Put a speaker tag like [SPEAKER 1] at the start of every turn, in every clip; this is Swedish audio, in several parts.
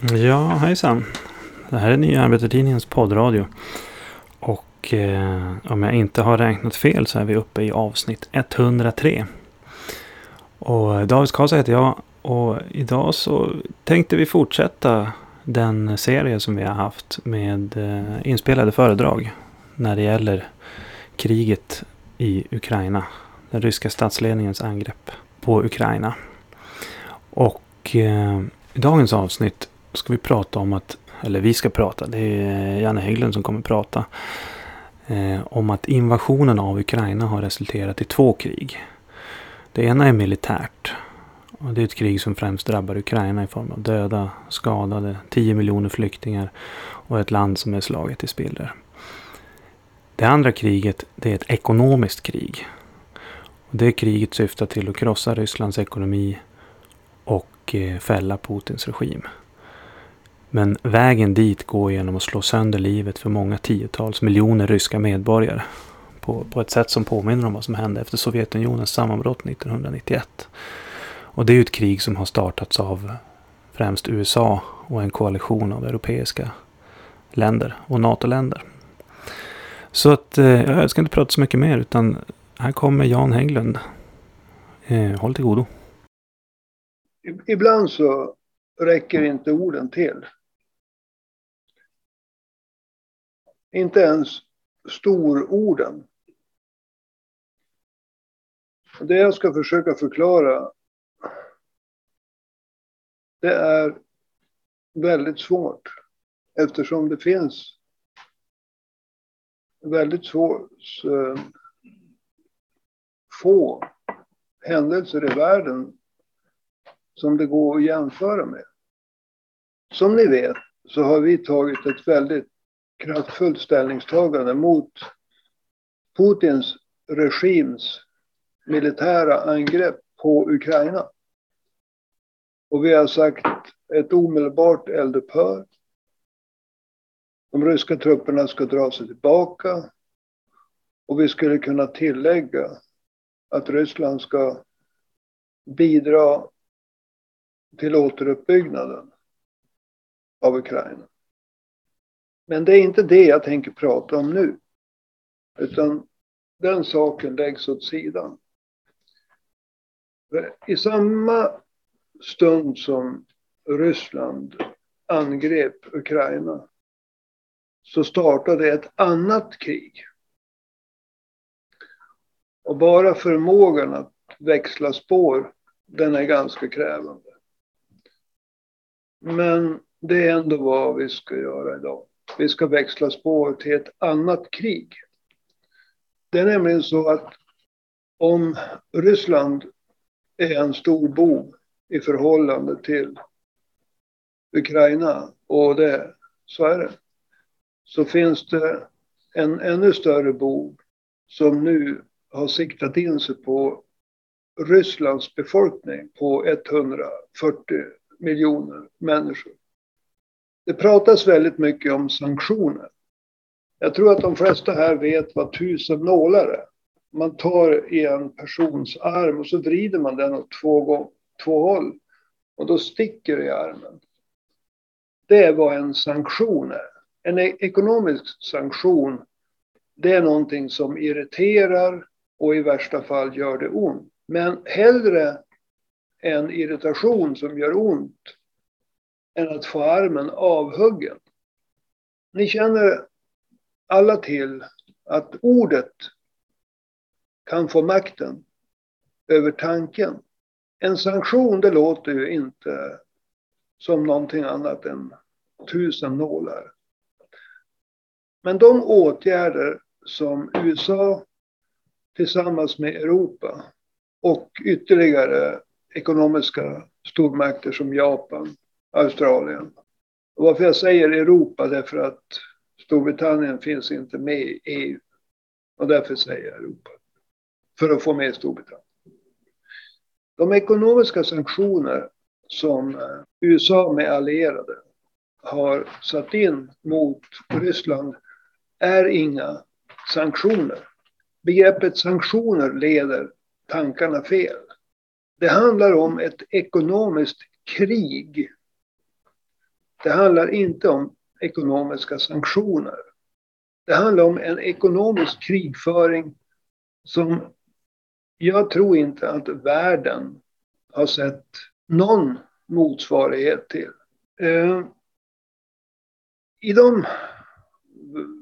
[SPEAKER 1] Ja, hejsan. Det här är Nya Arbetartidningens poddradio. Och eh, om jag inte har räknat fel så är vi uppe i avsnitt 103. Och eh, David Karlsson heter jag. Och idag så tänkte vi fortsätta den serie som vi har haft med eh, inspelade föredrag när det gäller kriget i Ukraina. Den ryska statsledningens angrepp på Ukraina. Och eh, i dagens avsnitt ska vi prata om att, eller vi ska prata, det är Janne Hägglund som kommer prata. Eh, om att invasionen av Ukraina har resulterat i två krig. Det ena är militärt. Och det är ett krig som främst drabbar Ukraina i form av döda, skadade, 10 miljoner flyktingar och ett land som är slaget i spillror. Det andra kriget det är ett ekonomiskt krig. Och det kriget syftar till att krossa Rysslands ekonomi och eh, fälla Putins regim. Men vägen dit går genom att slå sönder livet för många tiotals miljoner ryska medborgare. På, på ett sätt som påminner om vad som hände efter Sovjetunionens sammanbrott 1991. Och det är ju ett krig som har startats av främst USA och en koalition av europeiska länder och NATO-länder. Så att eh, jag ska inte prata så mycket mer utan här kommer Jan Hägglund. Eh, håll till godo.
[SPEAKER 2] Ibland så räcker inte orden till. Inte ens stororden. Det jag ska försöka förklara det är väldigt svårt eftersom det finns väldigt svårt, eh, få händelser i världen som det går att jämföra med. Som ni vet så har vi tagit ett väldigt kraftfullt ställningstagande mot Putins regims militära angrepp på Ukraina. Och vi har sagt ett omedelbart eldupphör. De ryska trupperna ska dra sig tillbaka. Och vi skulle kunna tillägga att Ryssland ska bidra till återuppbyggnaden av Ukraina. Men det är inte det jag tänker prata om nu. Utan den saken läggs åt sidan. I samma stund som Ryssland angrep Ukraina så startade ett annat krig. Och bara förmågan att växla spår, den är ganska krävande. Men det är ändå vad vi ska göra idag. Vi ska växla spår till ett annat krig. Det är nämligen så att om Ryssland är en stor bov i förhållande till Ukraina, och det, så är det, så finns det en ännu större bov som nu har siktat in sig på Rysslands befolkning på 140 miljoner människor. Det pratas väldigt mycket om sanktioner. Jag tror att de flesta här vet vad tusen nålar är. Man tar i en persons arm och så vrider man den åt två, gång, två håll. Och då sticker det i armen. Det är vad en sanktion är. En e- ekonomisk sanktion, det är någonting som irriterar och i värsta fall gör det ont. Men hellre en irritation som gör ont än att få armen avhuggen. Ni känner alla till att ordet kan få makten över tanken. En sanktion, det låter ju inte som någonting annat än tusen nålar. Men de åtgärder som USA tillsammans med Europa och ytterligare ekonomiska stormakter som Japan Australien. Och varför jag säger Europa därför att Storbritannien finns inte med i EU. Och därför säger jag Europa. För att få med Storbritannien. De ekonomiska sanktioner som eh, USA med allierade har satt in mot Ryssland är inga sanktioner. Begreppet sanktioner leder tankarna fel. Det handlar om ett ekonomiskt krig det handlar inte om ekonomiska sanktioner. Det handlar om en ekonomisk krigföring som jag tror inte att världen har sett någon motsvarighet till. Eh, I de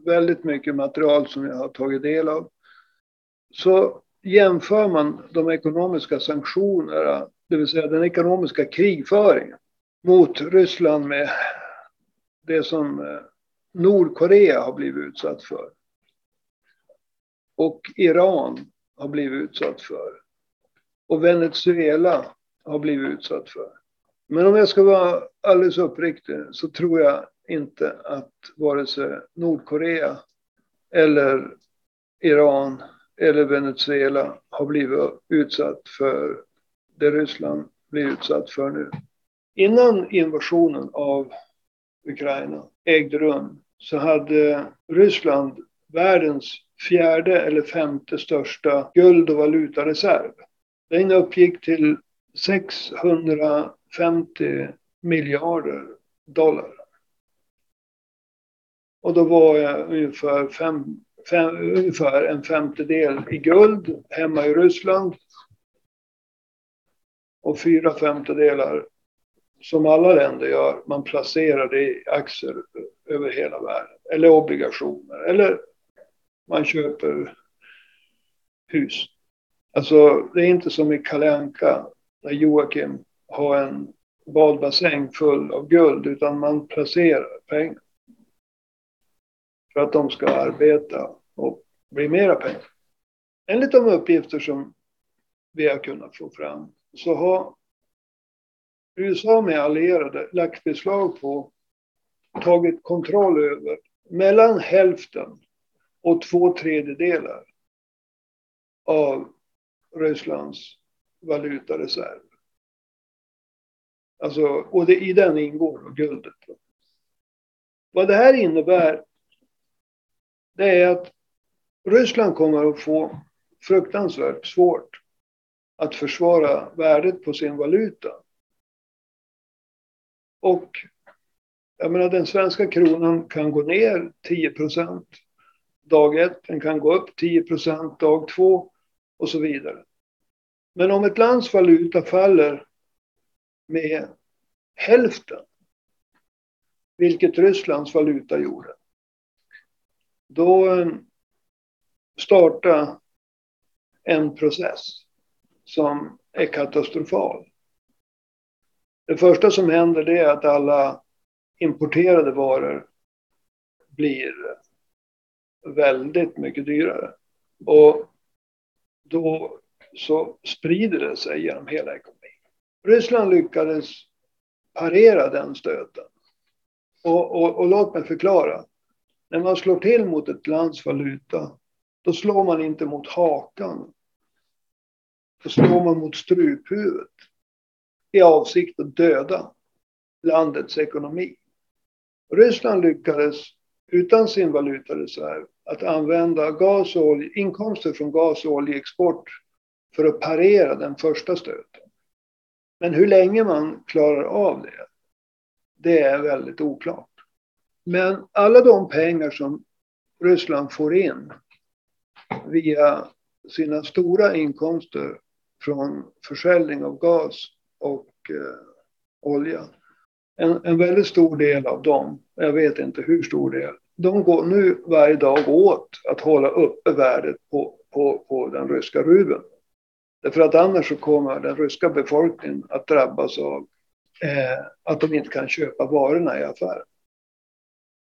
[SPEAKER 2] väldigt mycket material som jag har tagit del av så jämför man de ekonomiska sanktionerna, det vill säga den ekonomiska krigföringen mot Ryssland med det som eh, Nordkorea har blivit utsatt för. Och Iran har blivit utsatt för. Och Venezuela har blivit utsatt för. Men om jag ska vara alldeles uppriktig så tror jag inte att vare sig Nordkorea eller Iran eller Venezuela har blivit utsatt för det Ryssland blir utsatt för nu. Innan invasionen av Ukraina ägde rum så hade Ryssland världens fjärde eller femte största guld och valutareserv. Den uppgick till 650 miljarder dollar. Och då var ungefär, fem, fem, ungefär en femtedel i guld hemma i Ryssland. Och fyra femtedelar, som alla länder gör, man placerar det i aktier över hela världen. Eller obligationer. Eller man köper hus. Alltså, det är inte som i Kalanka där Joakim har en badbassäng full av guld, utan man placerar pengar. För att de ska arbeta och bli mera pengar. Enligt de uppgifter som vi har kunnat få fram så har USA med allierade lagt beslag på, tagit kontroll över mellan hälften och två tredjedelar av Rysslands valutareserv. Alltså, och det, i den ingår guldet. Vad det här innebär det är att Ryssland kommer att få fruktansvärt svårt att försvara värdet på sin valuta. Och jag menar den svenska kronan kan gå ner 10 procent dag ett, den kan gå upp 10 procent dag två och så vidare. Men om ett lands valuta faller med hälften, vilket Rysslands valuta gjorde, då eh, startar en process som är katastrofal. Det första som händer det är att alla importerade varor blir väldigt mycket dyrare. Och då så sprider det sig genom hela ekonomin. Ryssland lyckades parera den stöten. Och, och, och låt mig förklara. När man slår till mot ett lands valuta, då slår man inte mot hakan. Då slår man mot struphuvudet i avsikt att döda landets ekonomi. Ryssland lyckades utan sin valutareserv att använda gas och olje, inkomster från gas och oljeexport för att parera den första stöten. Men hur länge man klarar av det, det är väldigt oklart. Men alla de pengar som Ryssland får in via sina stora inkomster från försäljning av gas och eh, olja. En, en väldigt stor del av dem, jag vet inte hur stor del, de går nu varje dag åt att hålla uppe värdet på, på, på den ryska rubeln. Därför att annars så kommer den ryska befolkningen att drabbas av eh, att de inte kan köpa varorna i affären.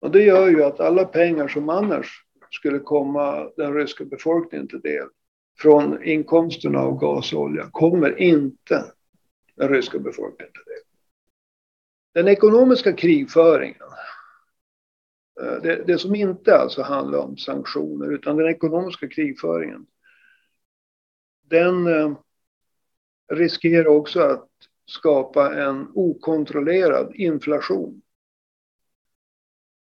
[SPEAKER 2] Och det gör ju att alla pengar som annars skulle komma den ryska befolkningen till del från inkomsterna av gas och olja kommer inte den ryska befolkningen till det. Den ekonomiska krigföringen, eh, det, det som inte alltså handlar om sanktioner utan den ekonomiska krigföringen, den eh, riskerar också att skapa en okontrollerad inflation.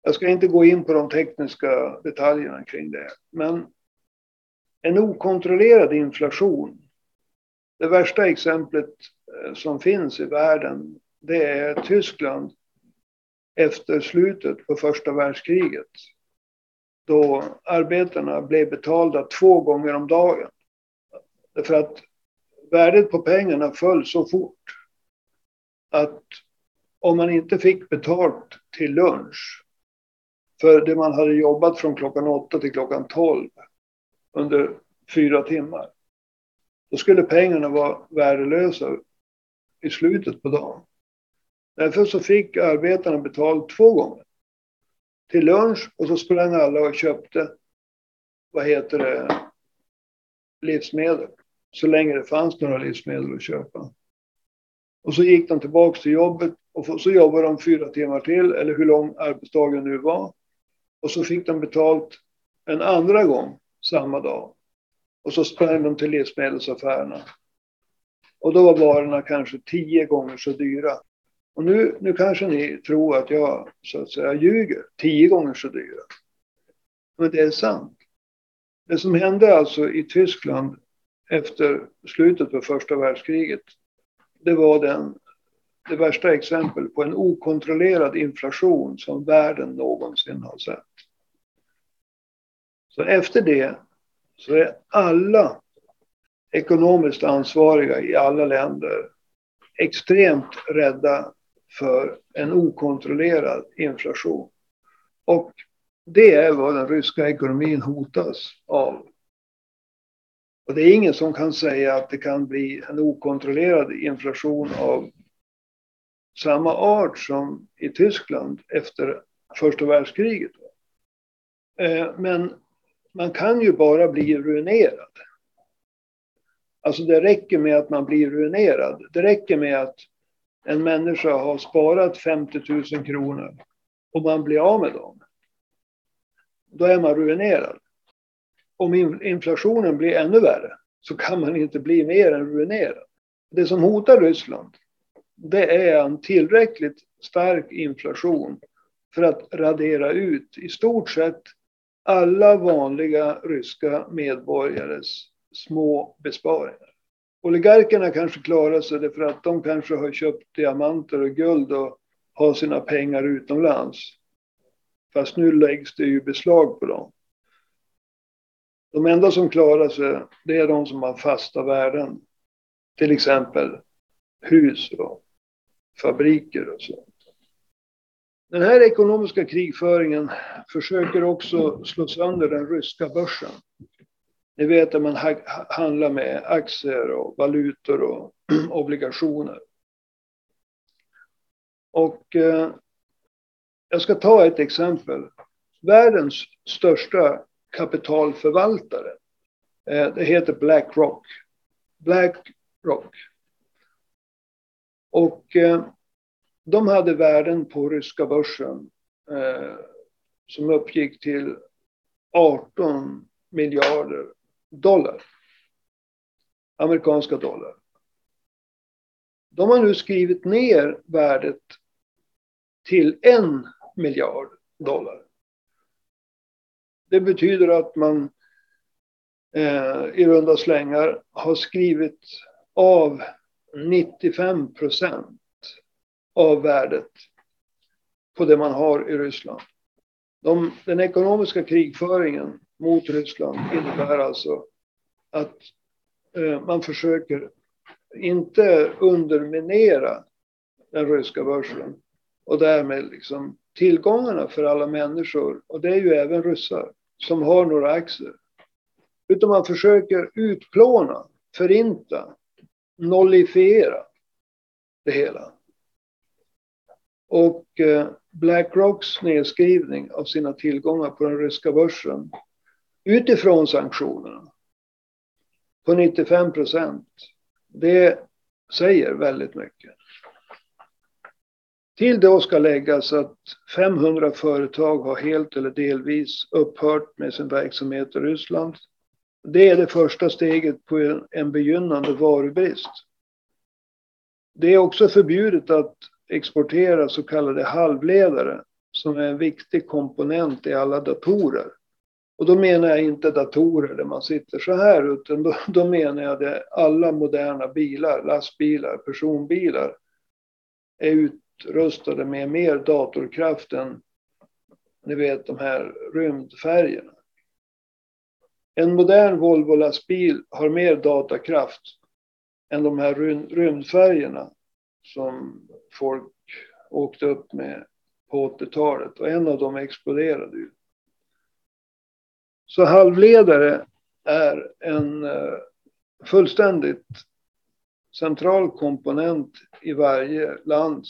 [SPEAKER 2] Jag ska inte gå in på de tekniska detaljerna kring det, men en okontrollerad inflation. Det värsta exemplet Eh, som finns i världen, det är Tyskland efter slutet på första världskriget. Då arbetarna blev betalda två gånger om dagen. Därför att värdet på pengarna föll så fort att om man inte fick betalt till lunch för det man hade jobbat från klockan åtta till klockan tolv under fyra timmar. Då skulle pengarna vara värdelösa i slutet på dagen. Därför så fick arbetarna betalt två gånger. Till lunch och så sprang alla och köpte, vad heter det, livsmedel. Så länge det fanns några livsmedel att köpa. Och så gick de tillbaks till jobbet och så jobbade de fyra timmar till, eller hur lång arbetsdagen nu var. Och så fick de betalt en andra gång samma dag. Och så sprang de till livsmedelsaffärerna. Och då var varorna kanske tio gånger så dyra. Och nu, nu kanske ni tror att jag så att säga ljuger. Tio gånger så dyra. Men det är sant. Det som hände alltså i Tyskland efter slutet på första världskriget. Det var den, det värsta exempel på en okontrollerad inflation som världen någonsin har sett. Så efter det så är alla ekonomiskt ansvariga i alla länder extremt rädda för en okontrollerad inflation. Och det är vad den ryska ekonomin hotas av. Och det är ingen som kan säga att det kan bli en okontrollerad inflation av samma art som i Tyskland efter första världskriget. Eh, men man kan ju bara bli ruinerad. Alltså det räcker med att man blir ruinerad. Det räcker med att en människa har sparat 50 000 kronor och man blir av med dem. Då är man ruinerad. Om inflationen blir ännu värre så kan man inte bli mer än ruinerad. Det som hotar Ryssland det är en tillräckligt stark inflation för att radera ut i stort sett alla vanliga ryska medborgares små besparingar. Oligarkerna kanske klarar sig därför att de kanske har köpt diamanter och guld och har sina pengar utomlands. Fast nu läggs det ju beslag på dem. De enda som klarar sig, det är de som har fasta värden. Till exempel hus och fabriker och så. Den här ekonomiska krigföringen försöker också slå sönder den ryska börsen. Ni vet att man handlar med aktier och valutor och obligationer. Och eh, jag ska ta ett exempel. Världens största kapitalförvaltare, eh, det heter Blackrock. Blackrock. Och eh, de hade värden på ryska börsen eh, som uppgick till 18 miljarder dollar. Amerikanska dollar. De har nu skrivit ner värdet till en miljard dollar. Det betyder att man eh, i runda slängar har skrivit av 95 procent av värdet på det man har i Ryssland. De, den ekonomiska krigföringen mot Ryssland innebär alltså att eh, man försöker inte underminera den ryska börsen och därmed liksom tillgångarna för alla människor, och det är ju även ryssar, som har några aktier. Utan man försöker utplåna, förinta, nollifiera det hela. Och eh, Blackrocks nedskrivning av sina tillgångar på den ryska börsen utifrån sanktionerna på 95 procent. Det säger väldigt mycket. Till det ska läggas att 500 företag har helt eller delvis upphört med sin verksamhet i Ryssland. Det är det första steget på en begynnande varubrist. Det är också förbjudet att exportera så kallade halvledare som är en viktig komponent i alla datorer. Och då menar jag inte datorer där man sitter så här, utan då, då menar jag det alla moderna bilar, lastbilar, personbilar är utrustade med mer datorkraft än ni vet de här rymdfärgerna. En modern Volvo lastbil har mer datakraft än de här rymdfärgerna som folk åkte upp med på 80-talet och en av dem exploderade ju. Så halvledare är en eh, fullständigt central komponent i varje lands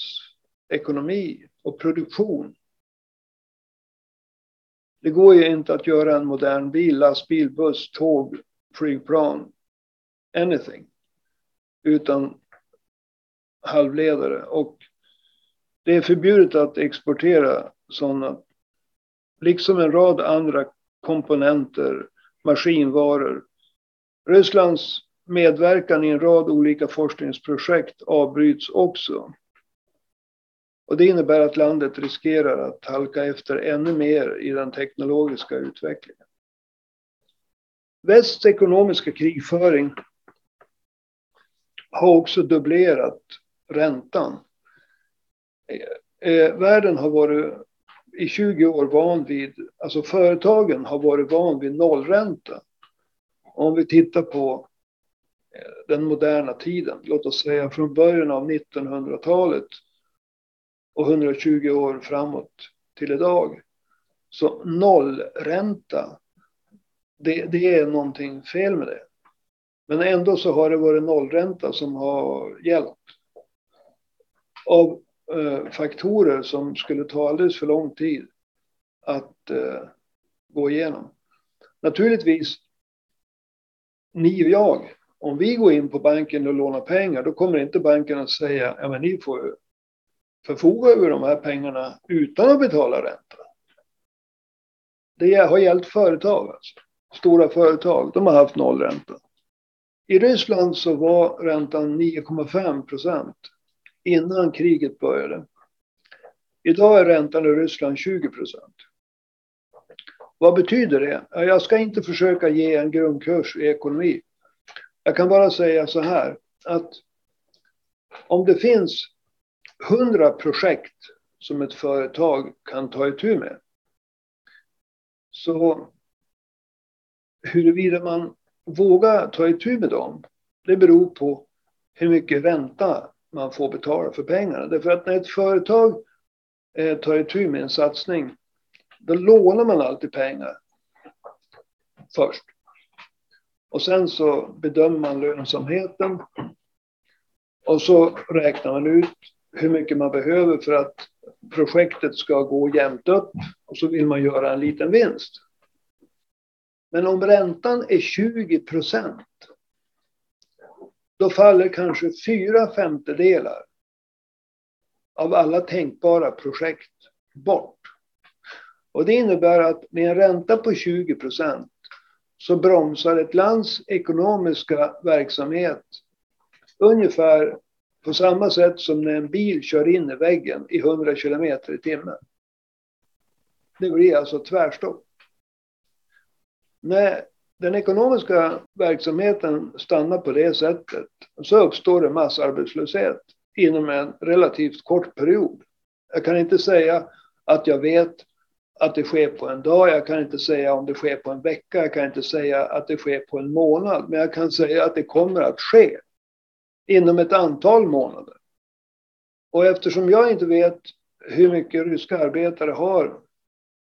[SPEAKER 2] ekonomi och produktion. Det går ju inte att göra en modern bil, lastbil, buss, tåg, flygplan, anything utan halvledare. Och det är förbjudet att exportera sådana, liksom en rad andra komponenter, maskinvaror. Rysslands medverkan i en rad olika forskningsprojekt avbryts också. Och det innebär att landet riskerar att halka efter ännu mer i den teknologiska utvecklingen. Västs ekonomiska krigföring har också dubblerat räntan. Eh, eh, världen har varit i 20 år van vid, alltså företagen har varit van vid nollränta. Om vi tittar på eh, den moderna tiden, låt oss säga från början av 1900-talet och 120 år framåt till idag. Så nollränta, det, det är någonting fel med det. Men ändå så har det varit nollränta som har gällt. Av Eh, faktorer som skulle ta alldeles för lång tid att eh, gå igenom. Naturligtvis, ni och jag, om vi går in på banken och lånar pengar, då kommer inte banken att säga, ja men ni får förfoga över de här pengarna utan att betala ränta. Det har gällt företag, alltså. stora företag, de har haft nollränta. I Ryssland så var räntan 9,5 procent innan kriget började. Idag är räntan i Ryssland 20 procent. Vad betyder det? Jag ska inte försöka ge en grundkurs i ekonomi. Jag kan bara säga så här att om det finns 100 projekt som ett företag kan ta itu med. Så huruvida man vågar ta itu med dem, det beror på hur mycket ränta man får betala för pengarna. Därför att när ett företag eh, tar itu med en satsning, då lånar man alltid pengar först. Och sen så bedömer man lönsamheten. Och så räknar man ut hur mycket man behöver för att projektet ska gå jämnt upp. Och så vill man göra en liten vinst. Men om räntan är 20 procent, då faller kanske fyra femtedelar av alla tänkbara projekt bort. Och det innebär att med en ränta på 20 procent så bromsar ett lands ekonomiska verksamhet ungefär på samma sätt som när en bil kör in i väggen i 100 kilometer i timmen. Det blir alltså tvärstopp. När den ekonomiska verksamheten stannar på det sättet så uppstår det massarbetslöshet inom en relativt kort period. Jag kan inte säga att jag vet att det sker på en dag. Jag kan inte säga om det sker på en vecka. Jag kan inte säga att det sker på en månad. Men jag kan säga att det kommer att ske inom ett antal månader. Och eftersom jag inte vet hur mycket ryska arbetare har,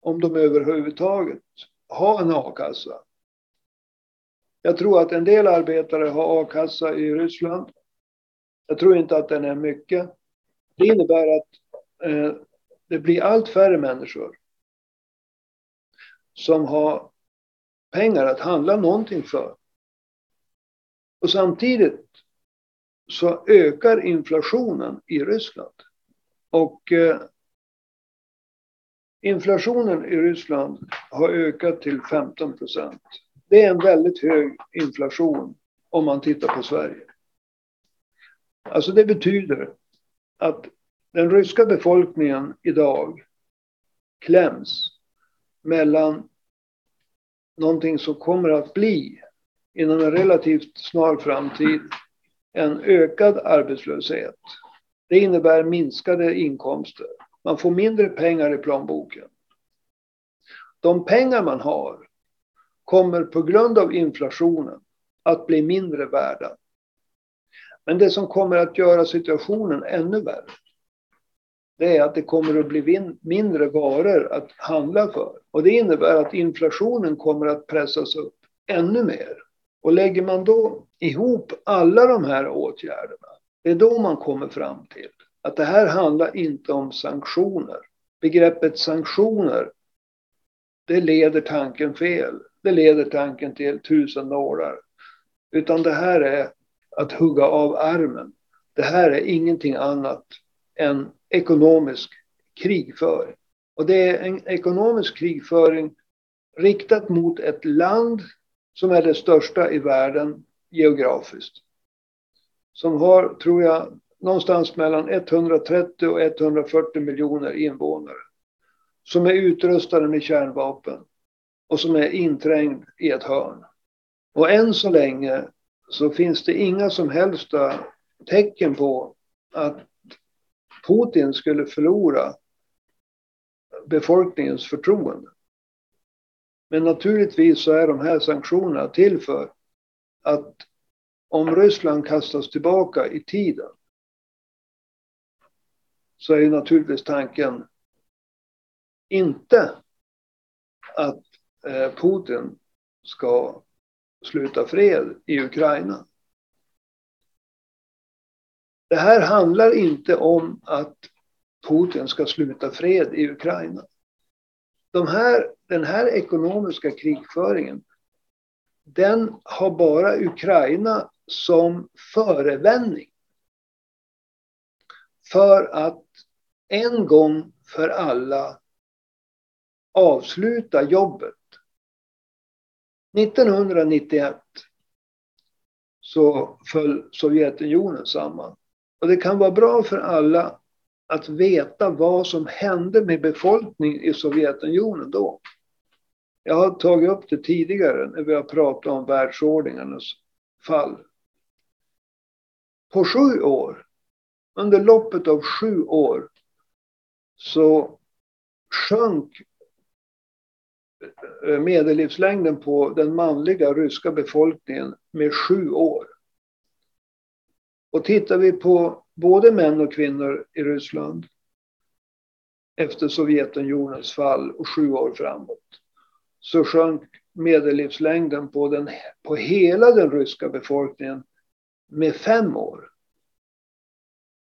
[SPEAKER 2] om de överhuvudtaget har en a-kassa. Jag tror att en del arbetare har a-kassa i Ryssland. Jag tror inte att den är mycket. Det innebär att eh, det blir allt färre människor som har pengar att handla någonting för. Och samtidigt så ökar inflationen i Ryssland. Och eh, Inflationen i Ryssland har ökat till 15 procent. Det är en väldigt hög inflation om man tittar på Sverige. Alltså det betyder att den ryska befolkningen idag kläms mellan någonting som kommer att bli inom en relativt snar framtid en ökad arbetslöshet Det innebär minskade inkomster. Man får mindre pengar i plånboken. De pengar man har kommer på grund av inflationen att bli mindre värda. Men det som kommer att göra situationen ännu värre det är att det kommer att bli mindre varor att handla för. Och det innebär att inflationen kommer att pressas upp ännu mer. Och lägger man då ihop alla de här åtgärderna, det är då man kommer fram till att det här handlar inte om sanktioner. Begreppet sanktioner, det leder tanken fel. Det leder tanken till tusen nålar. Utan det här är att hugga av armen. Det här är ingenting annat än ekonomisk krigföring. Och det är en ekonomisk krigföring riktat mot ett land som är det största i världen geografiskt. Som har, tror jag, någonstans mellan 130 och 140 miljoner invånare. Som är utrustade med kärnvapen och som är inträngd i ett hörn. Och än så länge så finns det inga som helst eh, tecken på att Putin skulle förlora befolkningens förtroende. Men naturligtvis så är de här sanktionerna till för att om Ryssland kastas tillbaka i tiden så är ju naturligtvis tanken inte att eh, Putin ska sluta fred i Ukraina. Det här handlar inte om att Putin ska sluta fred i Ukraina. De här, den här ekonomiska krigföringen, den har bara Ukraina som förevändning. För att en gång för alla avsluta jobbet. 1991 så föll Sovjetunionen samman. Och det kan vara bra för alla att veta vad som hände med befolkningen i Sovjetunionen då. Jag har tagit upp det tidigare när vi har pratat om världsordningarnas fall. På sju år, under loppet av sju år, så sjönk Eh, medellivslängden på den manliga ryska befolkningen med sju år. Och tittar vi på både män och kvinnor i Ryssland efter Sovjetunionens fall och sju år framåt så sjönk medellivslängden på, den, på hela den ryska befolkningen med fem år.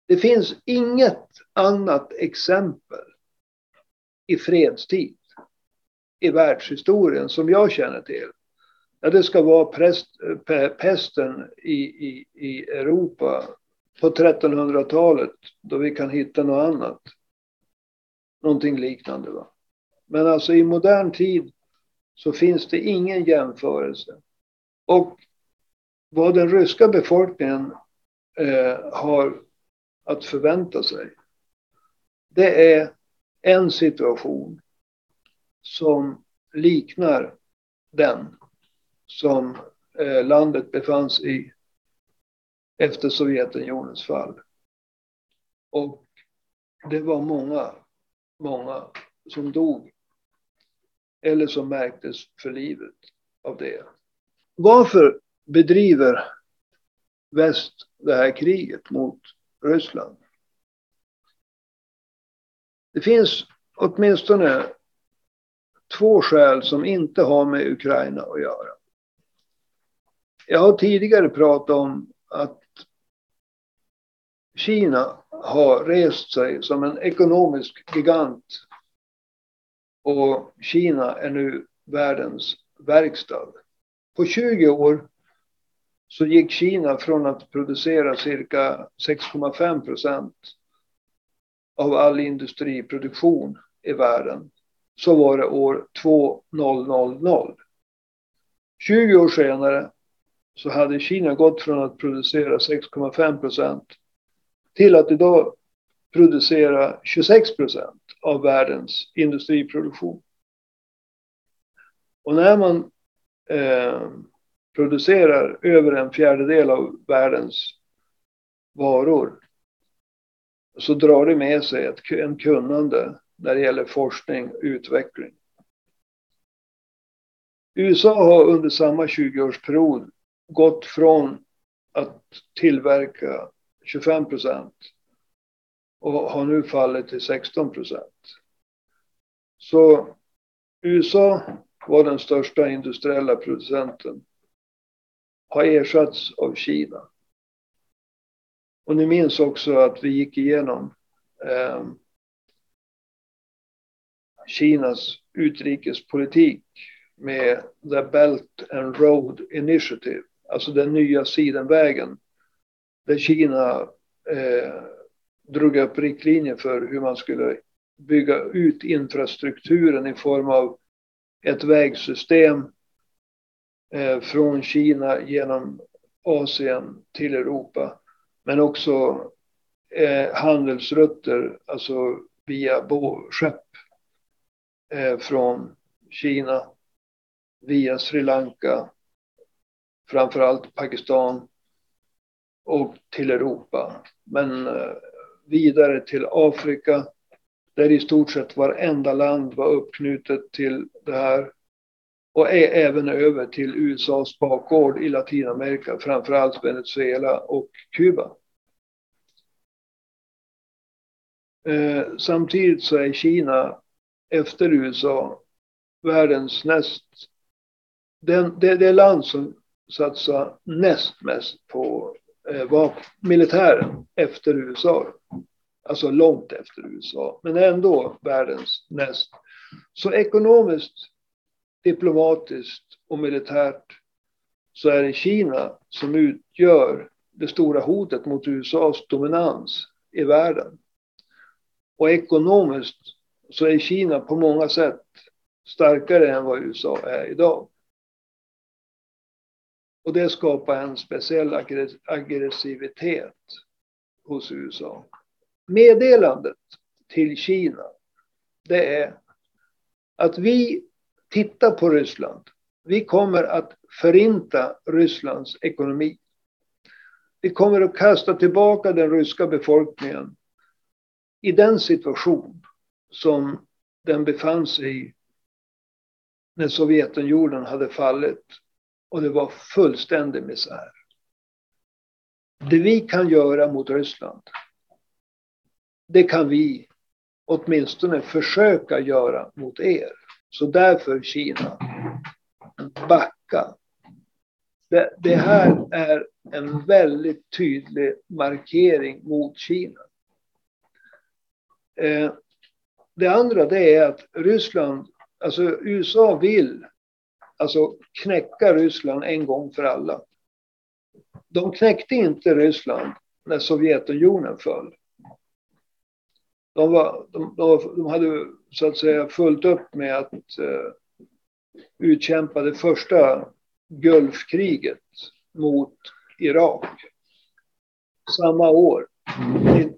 [SPEAKER 2] Det finns inget annat exempel i fredstid i världshistorien som jag känner till Ja, det ska vara präst, pesten i, i, i Europa på 1300-talet då vi kan hitta något annat. Någonting liknande. Va? Men alltså i modern tid så finns det ingen jämförelse. Och vad den ryska befolkningen eh, har att förvänta sig. Det är en situation som liknar den som eh, landet befann sig i efter Sovjetunionens fall. Och det var många, många som dog eller som märktes för livet av det. Varför bedriver väst det här kriget mot Ryssland? Det finns åtminstone två skäl som inte har med Ukraina att göra. Jag har tidigare pratat om att Kina har rest sig som en ekonomisk gigant. Och Kina är nu världens verkstad. På 20 år så gick Kina från att producera cirka 6,5 procent av all industriproduktion i världen. Så var det år 2000. 20 år senare så hade Kina gått från att producera 6,5 procent till att idag producera 26 procent av världens industriproduktion. Och när man eh, producerar över en fjärdedel av världens varor så drar det med sig ett, en kunnande när det gäller forskning och utveckling. USA har under samma 20-årsperiod gått från att tillverka 25 procent och har nu fallit till 16 procent. Så USA var den största industriella producenten har ersatts av Kina. Och ni minns också att vi gick igenom eh, Kinas utrikespolitik med The Belt and Road Initiative, alltså den nya sidenvägen. Där Kina eh, drog upp riktlinjer för hur man skulle bygga ut infrastrukturen i form av ett vägsystem eh, från Kina genom Asien till Europa. Men också eh, handelsrutter, alltså via skepp eh, från Kina via Sri Lanka, framförallt Pakistan och till Europa. Men eh, vidare till Afrika där i stort sett varenda land var uppknutet till det här. Och även över till USAs bakgård i Latinamerika, framförallt Venezuela och Kuba. Eh, samtidigt så är Kina efter USA världens näst den, det, det land som satsar näst mest på eh, vapen, militären efter USA. Alltså långt efter USA, men ändå världens näst. Så ekonomiskt, diplomatiskt och militärt så är det Kina som utgör det stora hotet mot USAs dominans i världen. Och ekonomiskt så är Kina på många sätt starkare än vad USA är idag. Och det skapar en speciell aggressivitet hos USA. Meddelandet till Kina, det är att vi tittar på Ryssland. Vi kommer att förinta Rysslands ekonomi. Vi kommer att kasta tillbaka den ryska befolkningen i den situation som den befann sig i när Sovjetunionen hade fallit och det var fullständig misär. Det vi kan göra mot Ryssland, det kan vi åtminstone försöka göra mot er. Så därför Kina, backa. Det, det här är en väldigt tydlig markering mot Kina. Eh, det andra det är att Ryssland, alltså USA vill alltså knäcka Ryssland en gång för alla. De knäckte inte Ryssland när Sovjetunionen föll. De, var, de, de hade så att säga fullt upp med att uh, utkämpa det första Gulfkriget mot Irak. Samma år,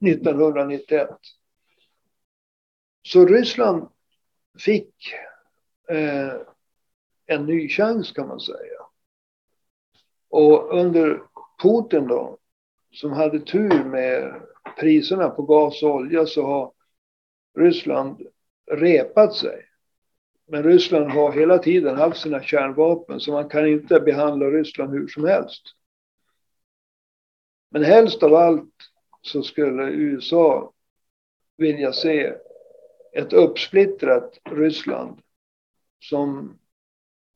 [SPEAKER 2] 1991. Så Ryssland fick eh, en ny chans kan man säga. Och under Putin då, som hade tur med priserna på gas och olja så har Ryssland repat sig. Men Ryssland har hela tiden haft sina kärnvapen så man kan inte behandla Ryssland hur som helst. Men helst av allt så skulle USA vilja se ett uppsplittrat Ryssland som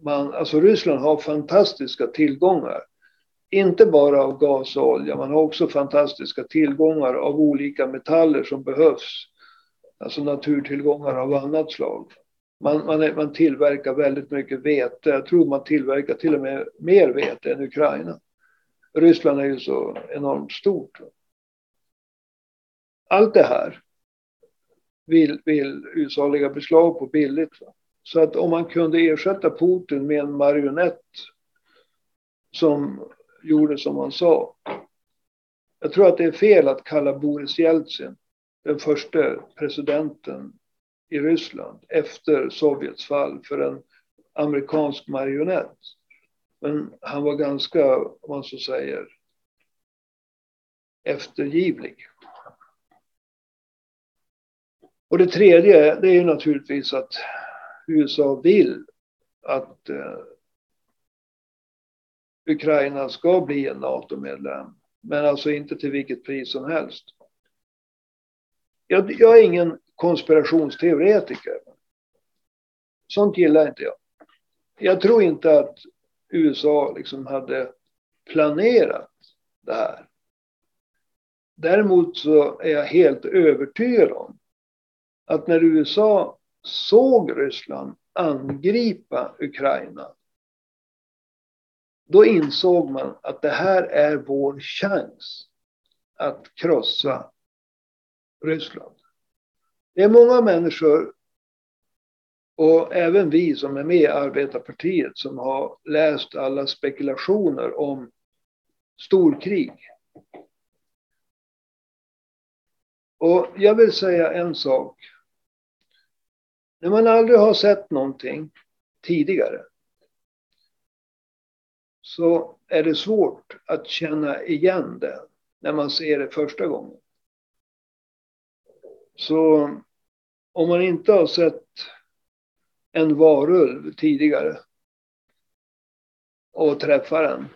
[SPEAKER 2] man, alltså Ryssland har fantastiska tillgångar. Inte bara av gas och olja, man har också fantastiska tillgångar av olika metaller som behövs. Alltså naturtillgångar av annat slag. Man, man, man tillverkar väldigt mycket vete. Jag tror man tillverkar till och med mer vete än Ukraina. Ryssland är ju så enormt stort. Allt det här vill, vill USA lägga beslag på billigt. Va? Så att om man kunde ersätta Putin med en marionett som gjorde som han sa. Jag tror att det är fel att kalla Boris Jeltsin den första presidenten i Ryssland efter Sovjets fall för en amerikansk marionett. Men han var ganska, om man så säger, eftergivlig. Och det tredje, det är ju naturligtvis att USA vill att eh, Ukraina ska bli en NATO-medlem. Men alltså inte till vilket pris som helst. Jag, jag är ingen konspirationsteoretiker. Sånt gillar inte jag. Jag tror inte att USA liksom hade planerat det här. Däremot så är jag helt övertygad om att när USA såg Ryssland angripa Ukraina då insåg man att det här är vår chans att krossa Ryssland. Det är många människor och även vi som är med i Arbetarpartiet som har läst alla spekulationer om storkrig. Och jag vill säga en sak. När man aldrig har sett någonting tidigare så är det svårt att känna igen det när man ser det första gången. Så om man inte har sett en varulv tidigare och träffar den.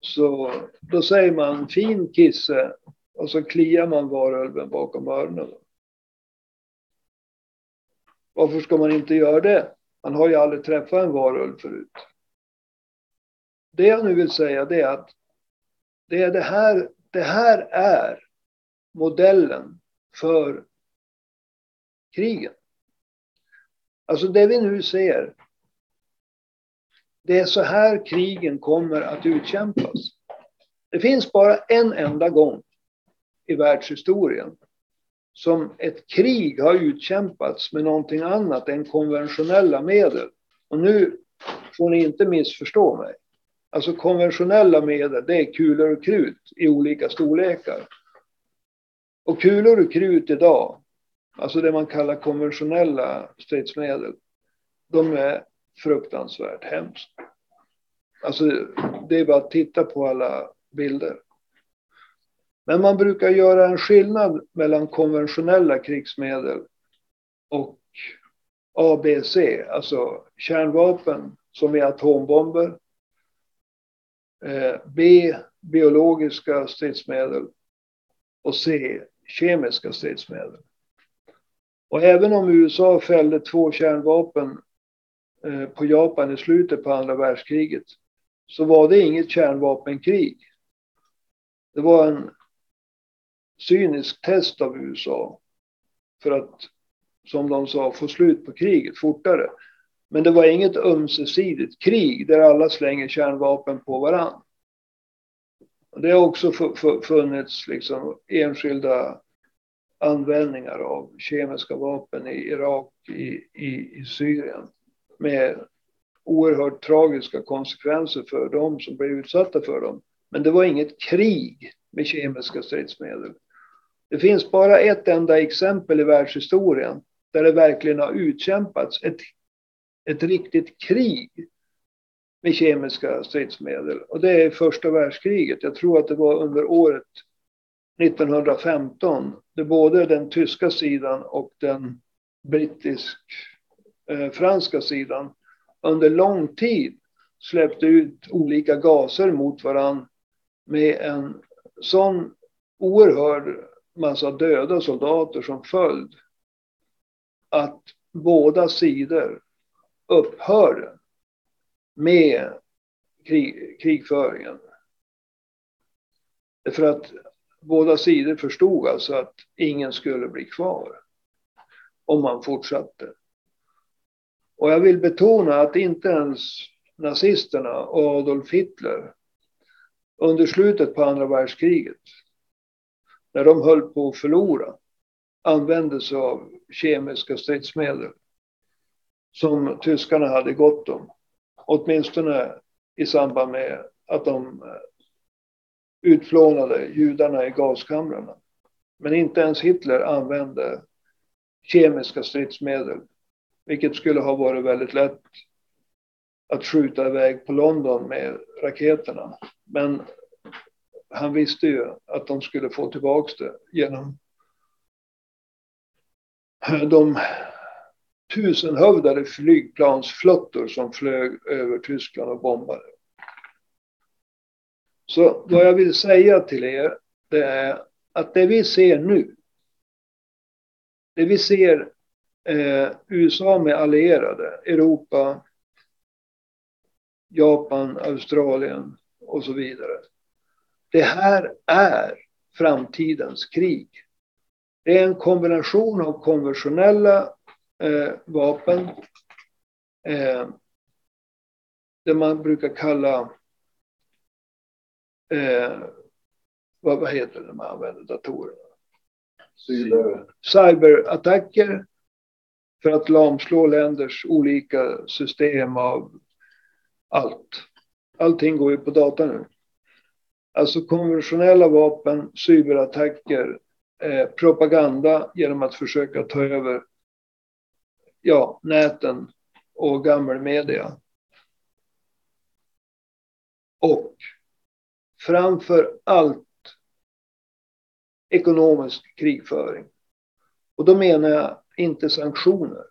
[SPEAKER 2] Så då säger man fin kisse och så kliar man varulven bakom öronen. Varför ska man inte göra det? Man har ju aldrig träffat en varulv förut. Det jag nu vill säga det är att det, är det, här, det här är modellen för krigen. Alltså det vi nu ser. Det är så här krigen kommer att utkämpas. Det finns bara en enda gång i världshistorien som ett krig har utkämpats med någonting annat än konventionella medel. Och nu får ni inte missförstå mig. Alltså konventionella medel, det är kulor och krut i olika storlekar. Och kulor och krut idag, alltså det man kallar konventionella stridsmedel, de är fruktansvärt hemskt. Alltså det är bara att titta på alla bilder. Men man brukar göra en skillnad mellan konventionella krigsmedel och ABC, alltså kärnvapen som är atombomber. Eh, B. Biologiska stridsmedel. Och C. Kemiska stridsmedel. Och även om USA fällde två kärnvapen eh, på Japan i slutet på andra världskriget så var det inget kärnvapenkrig. Det var en cynisk test av USA för att, som de sa, få slut på kriget fortare. Men det var inget ömsesidigt krig där alla slänger kärnvapen på varann. Det har också funnits liksom enskilda användningar av kemiska vapen i Irak, i, i, i Syrien med oerhört tragiska konsekvenser för dem som blev utsatta för dem. Men det var inget krig med kemiska stridsmedel. Det finns bara ett enda exempel i världshistorien där det verkligen har utkämpats ett, ett riktigt krig med kemiska stridsmedel. Och det är första världskriget. Jag tror att det var under året 1915. Där både den tyska sidan och den brittisk-franska eh, sidan under lång tid släppte ut olika gaser mot varann med en sån oerhörd massa döda soldater som följd att båda sidor upphörde med krig, krigföringen. För att båda sidor förstod alltså att ingen skulle bli kvar om man fortsatte. Och jag vill betona att inte ens nazisterna och Adolf Hitler under slutet på andra världskriget, när de höll på att förlora, använde sig av kemiska stridsmedel som tyskarna hade gott om. Åtminstone i samband med att de eh, utplånade judarna i gaskamrarna. Men inte ens Hitler använde kemiska stridsmedel, vilket skulle ha varit väldigt lätt att skjuta iväg på London med raketerna. Men han visste ju att de skulle få tillbaka det genom de tusenhövdade flygplansflottor som flög över Tyskland och bombade. Så vad jag vill säga till er, det är att det vi ser nu, det vi ser eh, USA med allierade, Europa, Japan, Australien och så vidare. Det här är framtidens krig. Det är en kombination av konventionella eh, vapen, eh, det man brukar kalla eh, vad, vad heter det när man använder datorerna? Cyber. Cyberattacker för att lamslå länders olika system av allt. Allting går ju på data nu. Alltså konventionella vapen, cyberattacker, eh, propaganda genom att försöka ta över ja, näten och gammelmedia. Och framför allt ekonomisk krigföring. Och då menar jag inte sanktioner.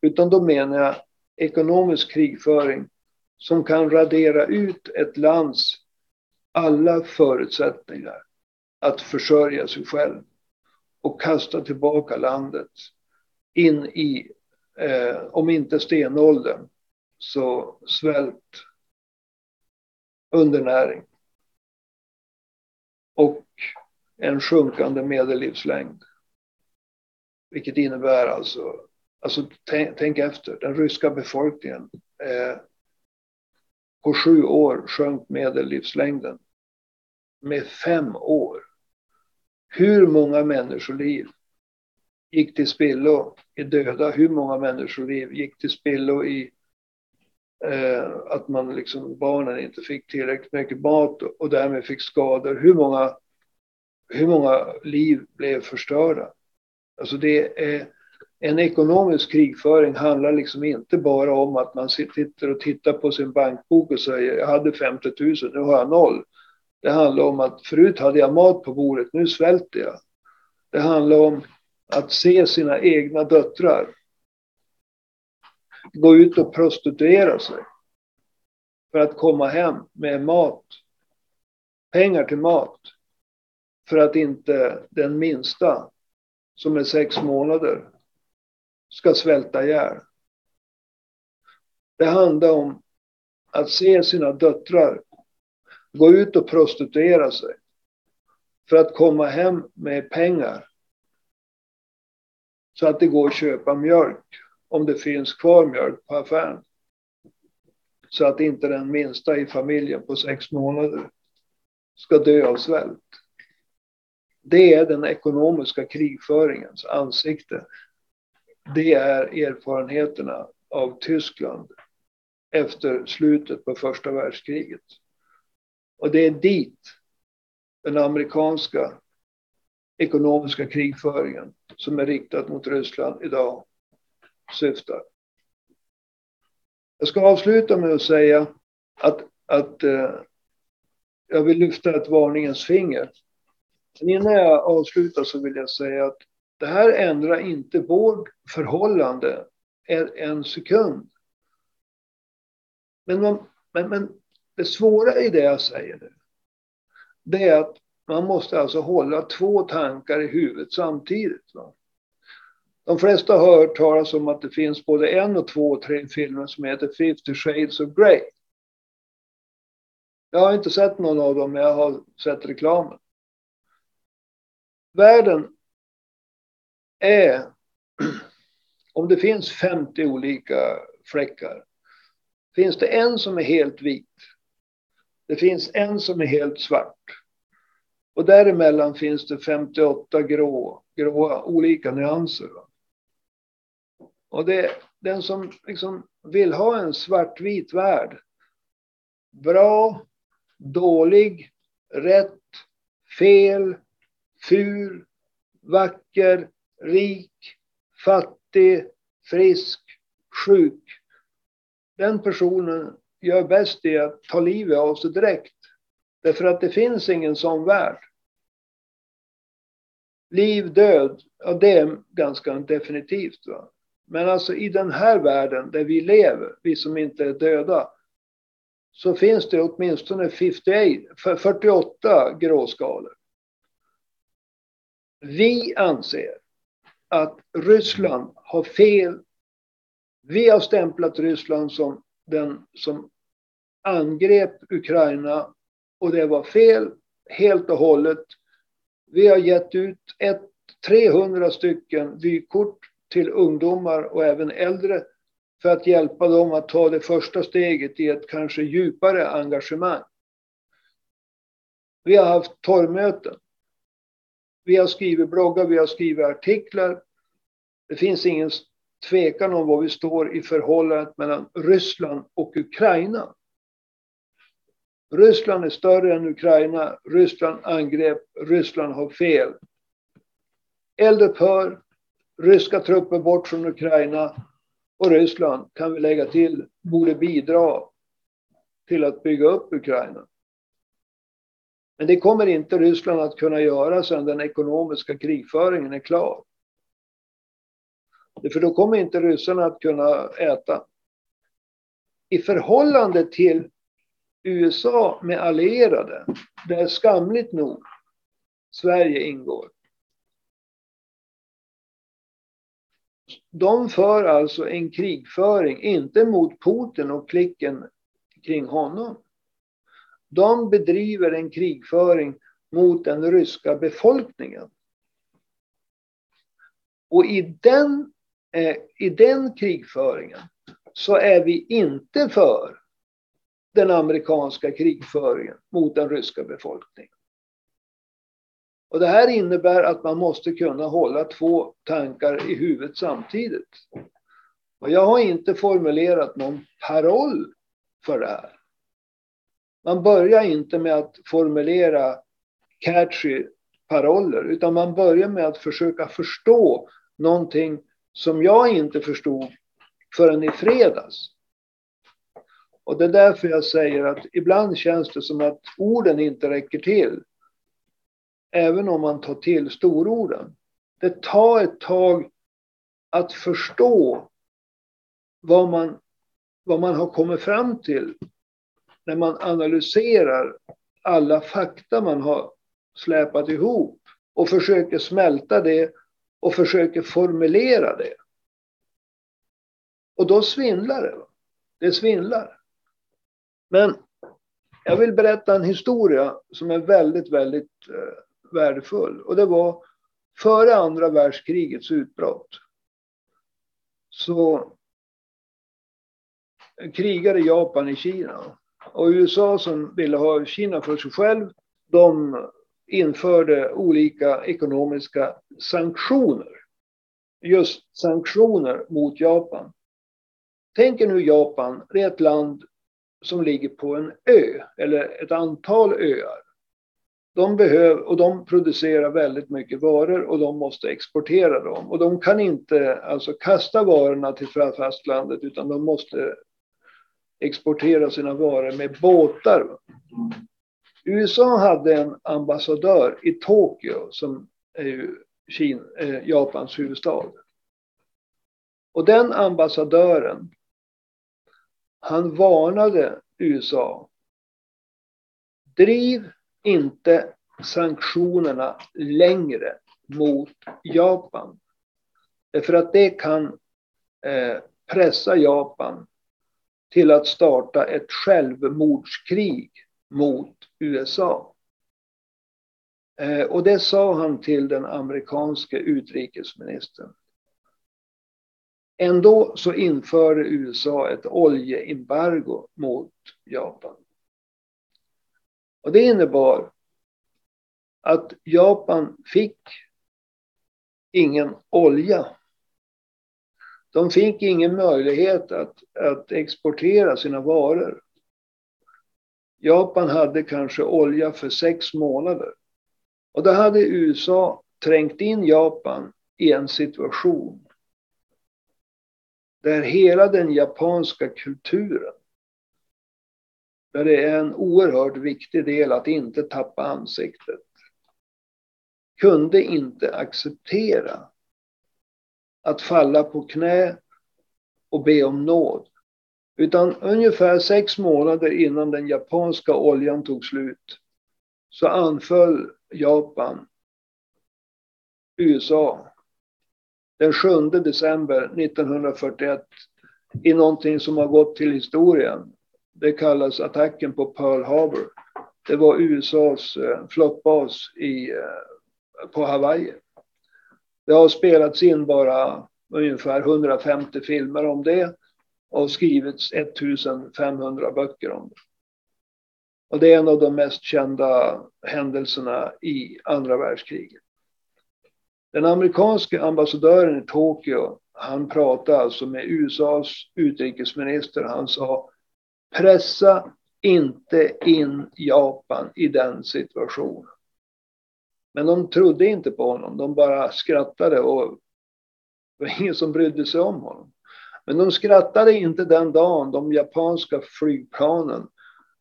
[SPEAKER 2] Utan då menar jag ekonomisk krigföring som kan radera ut ett lands alla förutsättningar att försörja sig själv och kasta tillbaka landet in i, eh, om inte stenåldern, så svält, undernäring och en sjunkande medellivslängd. Vilket innebär alltså, alltså tänk, tänk efter, den ryska befolkningen eh, på sju år sjönk medellivslängden med fem år. Hur många människoliv gick till spillo i döda? Hur många människoliv gick till spillo i eh, att man liksom, barnen inte fick tillräckligt mycket mat och därmed fick skador? Hur många, hur många liv blev förstörda? Alltså det är en ekonomisk krigföring handlar liksom inte bara om att man sitter och tittar på sin bankbok och säger jag hade 50 000, nu har jag noll. Det handlar om att förut hade jag mat på bordet, nu svälter jag. Det handlar om att se sina egna döttrar gå ut och prostituera sig för att komma hem med mat, pengar till mat, för att inte den minsta som är sex månader ska svälta ihjäl. Det handlar om att se sina döttrar gå ut och prostituera sig för att komma hem med pengar så att det går att köpa mjölk om det finns kvar mjölk på affären. Så att inte den minsta i familjen på sex månader ska dö av svält. Det är den ekonomiska krigföringens ansikte. Det är erfarenheterna av Tyskland efter slutet på första världskriget. Och det är dit den amerikanska ekonomiska krigföringen som är riktad mot Ryssland idag syftar. Jag ska avsluta med att säga att, att eh, jag vill lyfta ett varningens finger. Men innan jag avslutar så vill jag säga att det här ändrar inte vårt förhållande en sekund. Men, man, men, men det svåra i det jag säger nu, det är att man måste alltså hålla två tankar i huvudet samtidigt. Va? De flesta har hört talas om att det finns både en och två och tre filmer som heter 50 shades of Grey. Jag har inte sett någon av dem, men jag har sett reklamen. Världen är, om det finns 50 olika fläckar, finns det en som är helt vit. Det finns en som är helt svart. Och däremellan finns det 58 grå, gråa olika nyanser. Och det, den som liksom vill ha en svartvit värld, bra, dålig, rätt, fel, ful, vacker, rik, fattig, frisk, sjuk. Den personen gör bäst i att ta livet av sig direkt. Därför att det finns ingen sån värld. Liv, död, ja det är ganska definitivt. Va? Men alltså i den här världen där vi lever, vi som inte är döda, så finns det åtminstone 58, 48 gråskalor. Vi anser att Ryssland har fel. Vi har stämplat Ryssland som den som angrep Ukraina och det var fel helt och hållet. Vi har gett ut ett, 300 stycken vykort till ungdomar och även äldre för att hjälpa dem att ta det första steget i ett kanske djupare engagemang. Vi har haft torgmöten. Vi har skrivit bloggar, vi har skrivit artiklar. Det finns ingen tvekan om var vi står i förhållandet mellan Ryssland och Ukraina. Ryssland är större än Ukraina. Ryssland angrep. Ryssland har fel. Eld upphör, Ryska trupper bort från Ukraina. Och Ryssland, kan vi lägga till, borde bidra till att bygga upp Ukraina. Men det kommer inte Ryssland att kunna göra sedan den ekonomiska krigföringen är klar. För då kommer inte ryssarna att kunna äta. I förhållande till USA med allierade, där skamligt nog Sverige ingår. De för alltså en krigföring, inte mot Putin och klicken kring honom. De bedriver en krigföring mot den ryska befolkningen. Och i den, eh, i den krigföringen så är vi inte för den amerikanska krigföringen mot den ryska befolkningen. Och det här innebär att man måste kunna hålla två tankar i huvudet samtidigt. Och jag har inte formulerat någon paroll för det här. Man börjar inte med att formulera catchy paroller, utan man börjar med att försöka förstå någonting som jag inte förstod förrän i fredags. Och det är därför jag säger att ibland känns det som att orden inte räcker till. Även om man tar till stororden. Det tar ett tag att förstå vad man, vad man har kommit fram till när man analyserar alla fakta man har släpat ihop och försöker smälta det och försöker formulera det. Och då svindlar det. Det svindlar. Men jag vill berätta en historia som är väldigt, väldigt eh, värdefull. Och det var före andra världskrigets utbrott. Så krigade Japan i Kina. Och USA som ville ha Kina för sig själv, de införde olika ekonomiska sanktioner. Just sanktioner mot Japan. Tänk er nu Japan, det är ett land som ligger på en ö eller ett antal öar. De behöver, och de producerar väldigt mycket varor och de måste exportera dem. Och de kan inte alltså kasta varorna till fastlandet utan de måste exportera sina varor med båtar. USA hade en ambassadör i Tokyo som är ju Kina, eh, Japans huvudstad. Och den ambassadören han varnade USA. Driv inte sanktionerna längre mot Japan. För att det kan eh, pressa Japan till att starta ett självmordskrig mot USA. Eh, och det sa han till den amerikanske utrikesministern. Ändå så införde USA ett oljeembargo mot Japan. Och det innebar att Japan fick ingen olja. De fick ingen möjlighet att, att exportera sina varor. Japan hade kanske olja för sex månader. Och då hade USA trängt in Japan i en situation där hela den japanska kulturen, där det är en oerhört viktig del att inte tappa ansiktet, kunde inte acceptera att falla på knä och be om nåd. Utan ungefär sex månader innan den japanska oljan tog slut så anföll Japan USA den 7 december 1941 i någonting som har gått till historien. Det kallas attacken på Pearl Harbor. Det var USAs eh, flottbas i, eh, på Hawaii. Det har spelats in bara ungefär 150 filmer om det och skrivits 1500 böcker om det. Och det är en av de mest kända händelserna i andra världskriget. Den amerikanske ambassadören i Tokyo, han pratade alltså med USAs utrikesminister. Han sa pressa inte in Japan i den situationen. Men de trodde inte på honom. De bara skrattade och det var ingen som brydde sig om honom. Men de skrattade inte den dagen de japanska flygplanen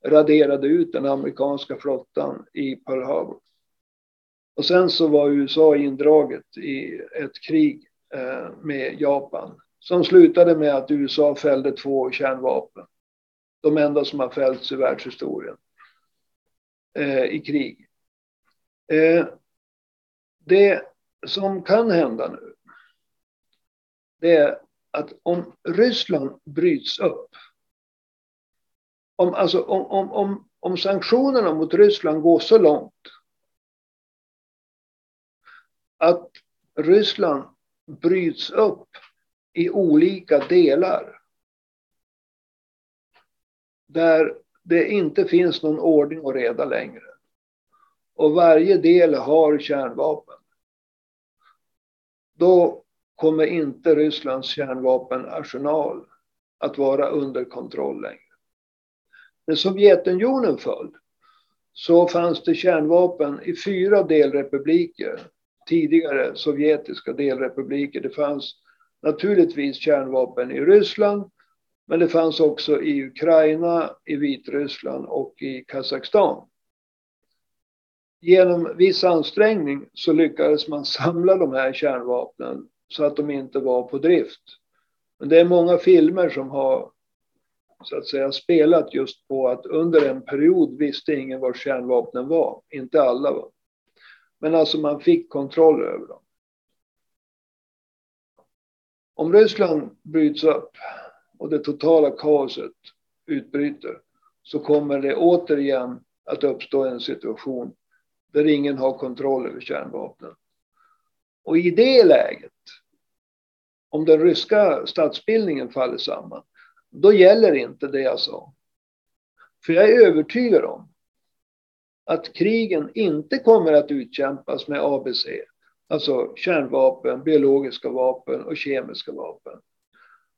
[SPEAKER 2] raderade ut den amerikanska flottan i Pearl Harbor. Och sen så var USA indraget i ett krig eh, med Japan som slutade med att USA fällde två kärnvapen. De enda som har fällts i världshistorien eh, i krig. Eh, det som kan hända nu det är att om Ryssland bryts upp om, alltså, om, om, om, om sanktionerna mot Ryssland går så långt att Ryssland bryts upp i olika delar där det inte finns någon ordning och reda längre. Och varje del har kärnvapen. Då kommer inte Rysslands kärnvapenarsenal att vara under kontroll längre. När Sovjetunionen föll så fanns det kärnvapen i fyra delrepubliker tidigare sovjetiska delrepubliker. Det fanns naturligtvis kärnvapen i Ryssland, men det fanns också i Ukraina, i Vitryssland och i Kazakstan. Genom viss ansträngning så lyckades man samla de här kärnvapnen så att de inte var på drift. Men det är många filmer som har så att säga spelat just på att under en period visste ingen var kärnvapnen var. Inte alla. Var. Men alltså man fick kontroll över dem. Om Ryssland bryts upp och det totala kaoset utbryter så kommer det återigen att uppstå en situation där ingen har kontroll över kärnvapnen. Och i det läget, om den ryska statsbildningen faller samman, då gäller inte det jag sa. För jag är övertygad om att krigen inte kommer att utkämpas med ABC, alltså kärnvapen, biologiska vapen och kemiska vapen.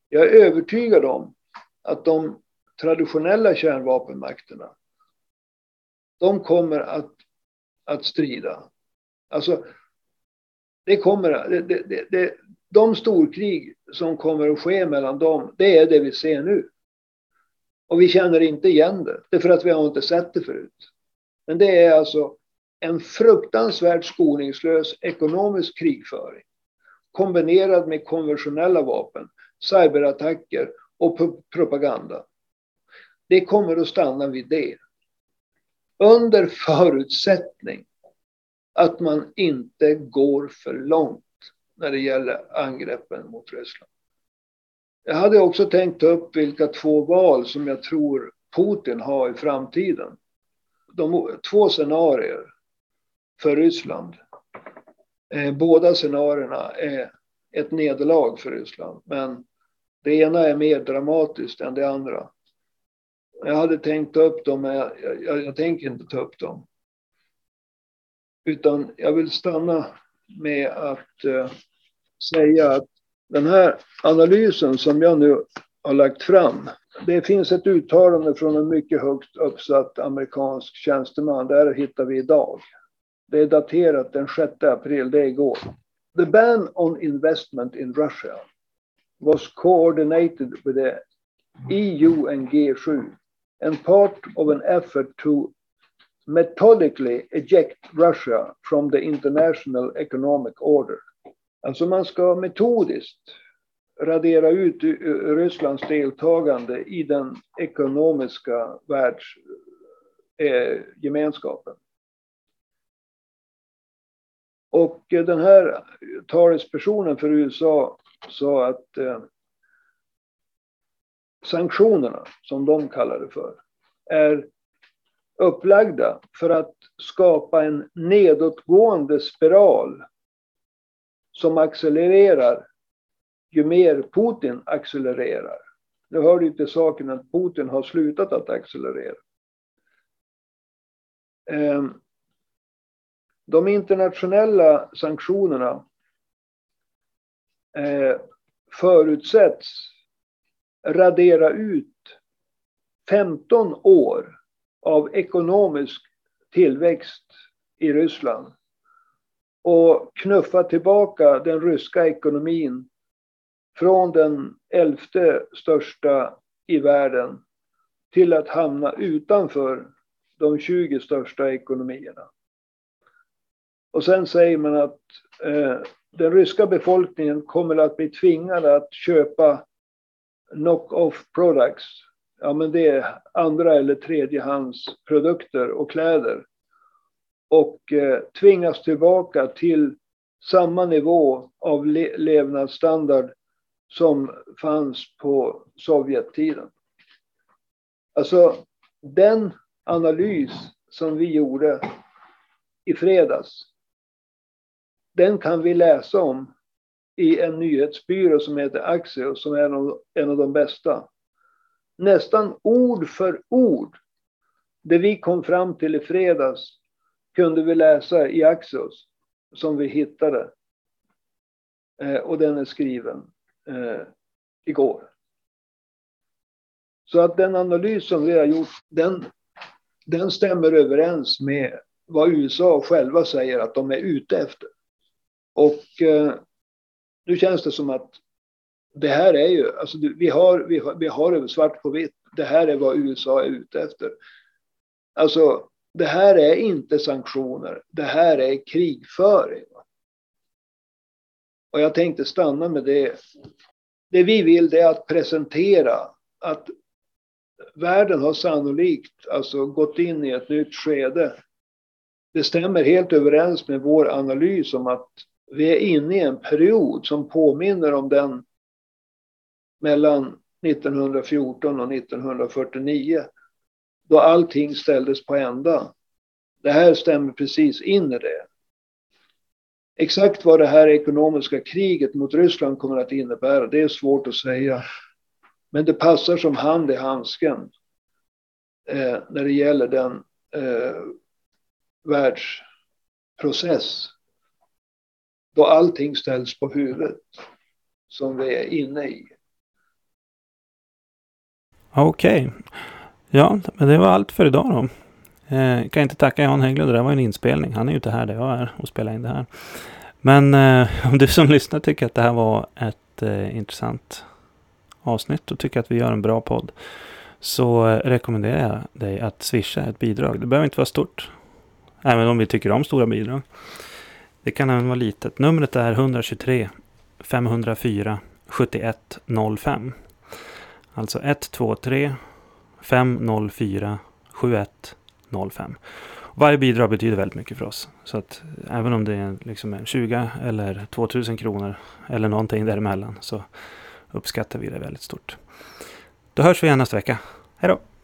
[SPEAKER 2] Jag är övertygad om att de traditionella kärnvapenmakterna, de kommer att, att strida. Alltså, det kommer, det, det, det, de storkrig som kommer att ske mellan dem, det är det vi ser nu. Och vi känner inte igen det, det är för att vi har inte sett det förut. Men det är alltså en fruktansvärt skoningslös ekonomisk krigföring kombinerad med konventionella vapen, cyberattacker och propaganda. Det kommer att stanna vid det. Under förutsättning att man inte går för långt när det gäller angreppen mot Ryssland. Jag hade också tänkt ta upp vilka två val som jag tror Putin har i framtiden de, två scenarier för Ryssland. Eh, båda scenarierna är ett nederlag för Ryssland, men det ena är mer dramatiskt än det andra. Jag hade tänkt ta upp dem, men jag, jag, jag tänker inte ta upp dem. Utan jag vill stanna med att eh, säga att den här analysen som jag nu har lagt fram det finns ett uttalande från en mycket högt uppsatt amerikansk tjänsteman. Det här hittar vi idag. Det är daterat den 6 april, det är igår. The ban on investment in Russia was coordinated with the EU and G7 and part of an effort to methodically eject Russia from the international economic order. Alltså man ska metodiskt radera ut Rysslands deltagande i den ekonomiska världsgemenskapen. Eh, Och eh, den här talespersonen för USA sa att eh, sanktionerna, som de kallar det för, är upplagda för att skapa en nedåtgående spiral som accelererar ju mer Putin accelererar. Nu hör det till saken att Putin har slutat att accelerera. Ehm, de internationella sanktionerna eh, förutsätts radera ut 15 år av ekonomisk tillväxt i Ryssland och knuffa tillbaka den ryska ekonomin från den elfte största i världen till att hamna utanför de 20 största ekonomierna. Och sen säger man att eh, den ryska befolkningen kommer att bli tvingad att köpa knock-off products. Ja, men det är andra eller tredjehandsprodukter och kläder. Och eh, tvingas tillbaka till samma nivå av le levnadsstandard som fanns på Sovjettiden. Alltså den analys som vi gjorde i fredags, den kan vi läsa om i en nyhetsbyrå som heter Axios som är en av de bästa. Nästan ord för ord, det vi kom fram till i fredags kunde vi läsa i Axios som vi hittade. Eh, och den är skriven eh, igår. Så att den analys som vi har gjort, den, den stämmer överens med vad USA själva säger att de är ute efter. Och eh, nu känns det som att det här är ju, alltså vi har, vi har, vi har det svart på vitt. Det här är vad USA är ute efter. Alltså, det här är inte sanktioner. Det här är krigföring. Och jag tänkte stanna med det. Det vi vill det är att presentera att världen har sannolikt alltså gått in i ett nytt skede. Det stämmer helt överens med vår analys om att vi är inne i en period som påminner om den mellan 1914 och 1949 då allting ställdes på ända. Det här stämmer precis in i det. Exakt vad det här ekonomiska kriget mot Ryssland kommer att innebära, det är svårt att säga. Men det passar som hand i handsken eh, när det gäller den eh, världsprocess då allting ställs på huvudet som vi är inne i.
[SPEAKER 1] Okej. Okay. Ja, men det var allt för idag då. Eh, kan inte tacka Jan Hägglund. Det där var en inspelning. Han är ju inte här där jag är och spelar in det här. Men eh, om du som lyssnar tycker att det här var ett eh, intressant avsnitt och tycker att vi gör en bra podd. Så eh, rekommenderar jag dig att swisha ett bidrag. Det behöver inte vara stort. Även om vi tycker om stora bidrag. Det kan även vara litet. Numret är 123 504 7105. Alltså 123 504 7105. Varje bidrag betyder väldigt mycket för oss. Så att eh, även om det är liksom 20 eller 2000 kronor eller någonting däremellan så uppskattar vi det väldigt stort. Då hörs vi igen nästa vecka. Hej då!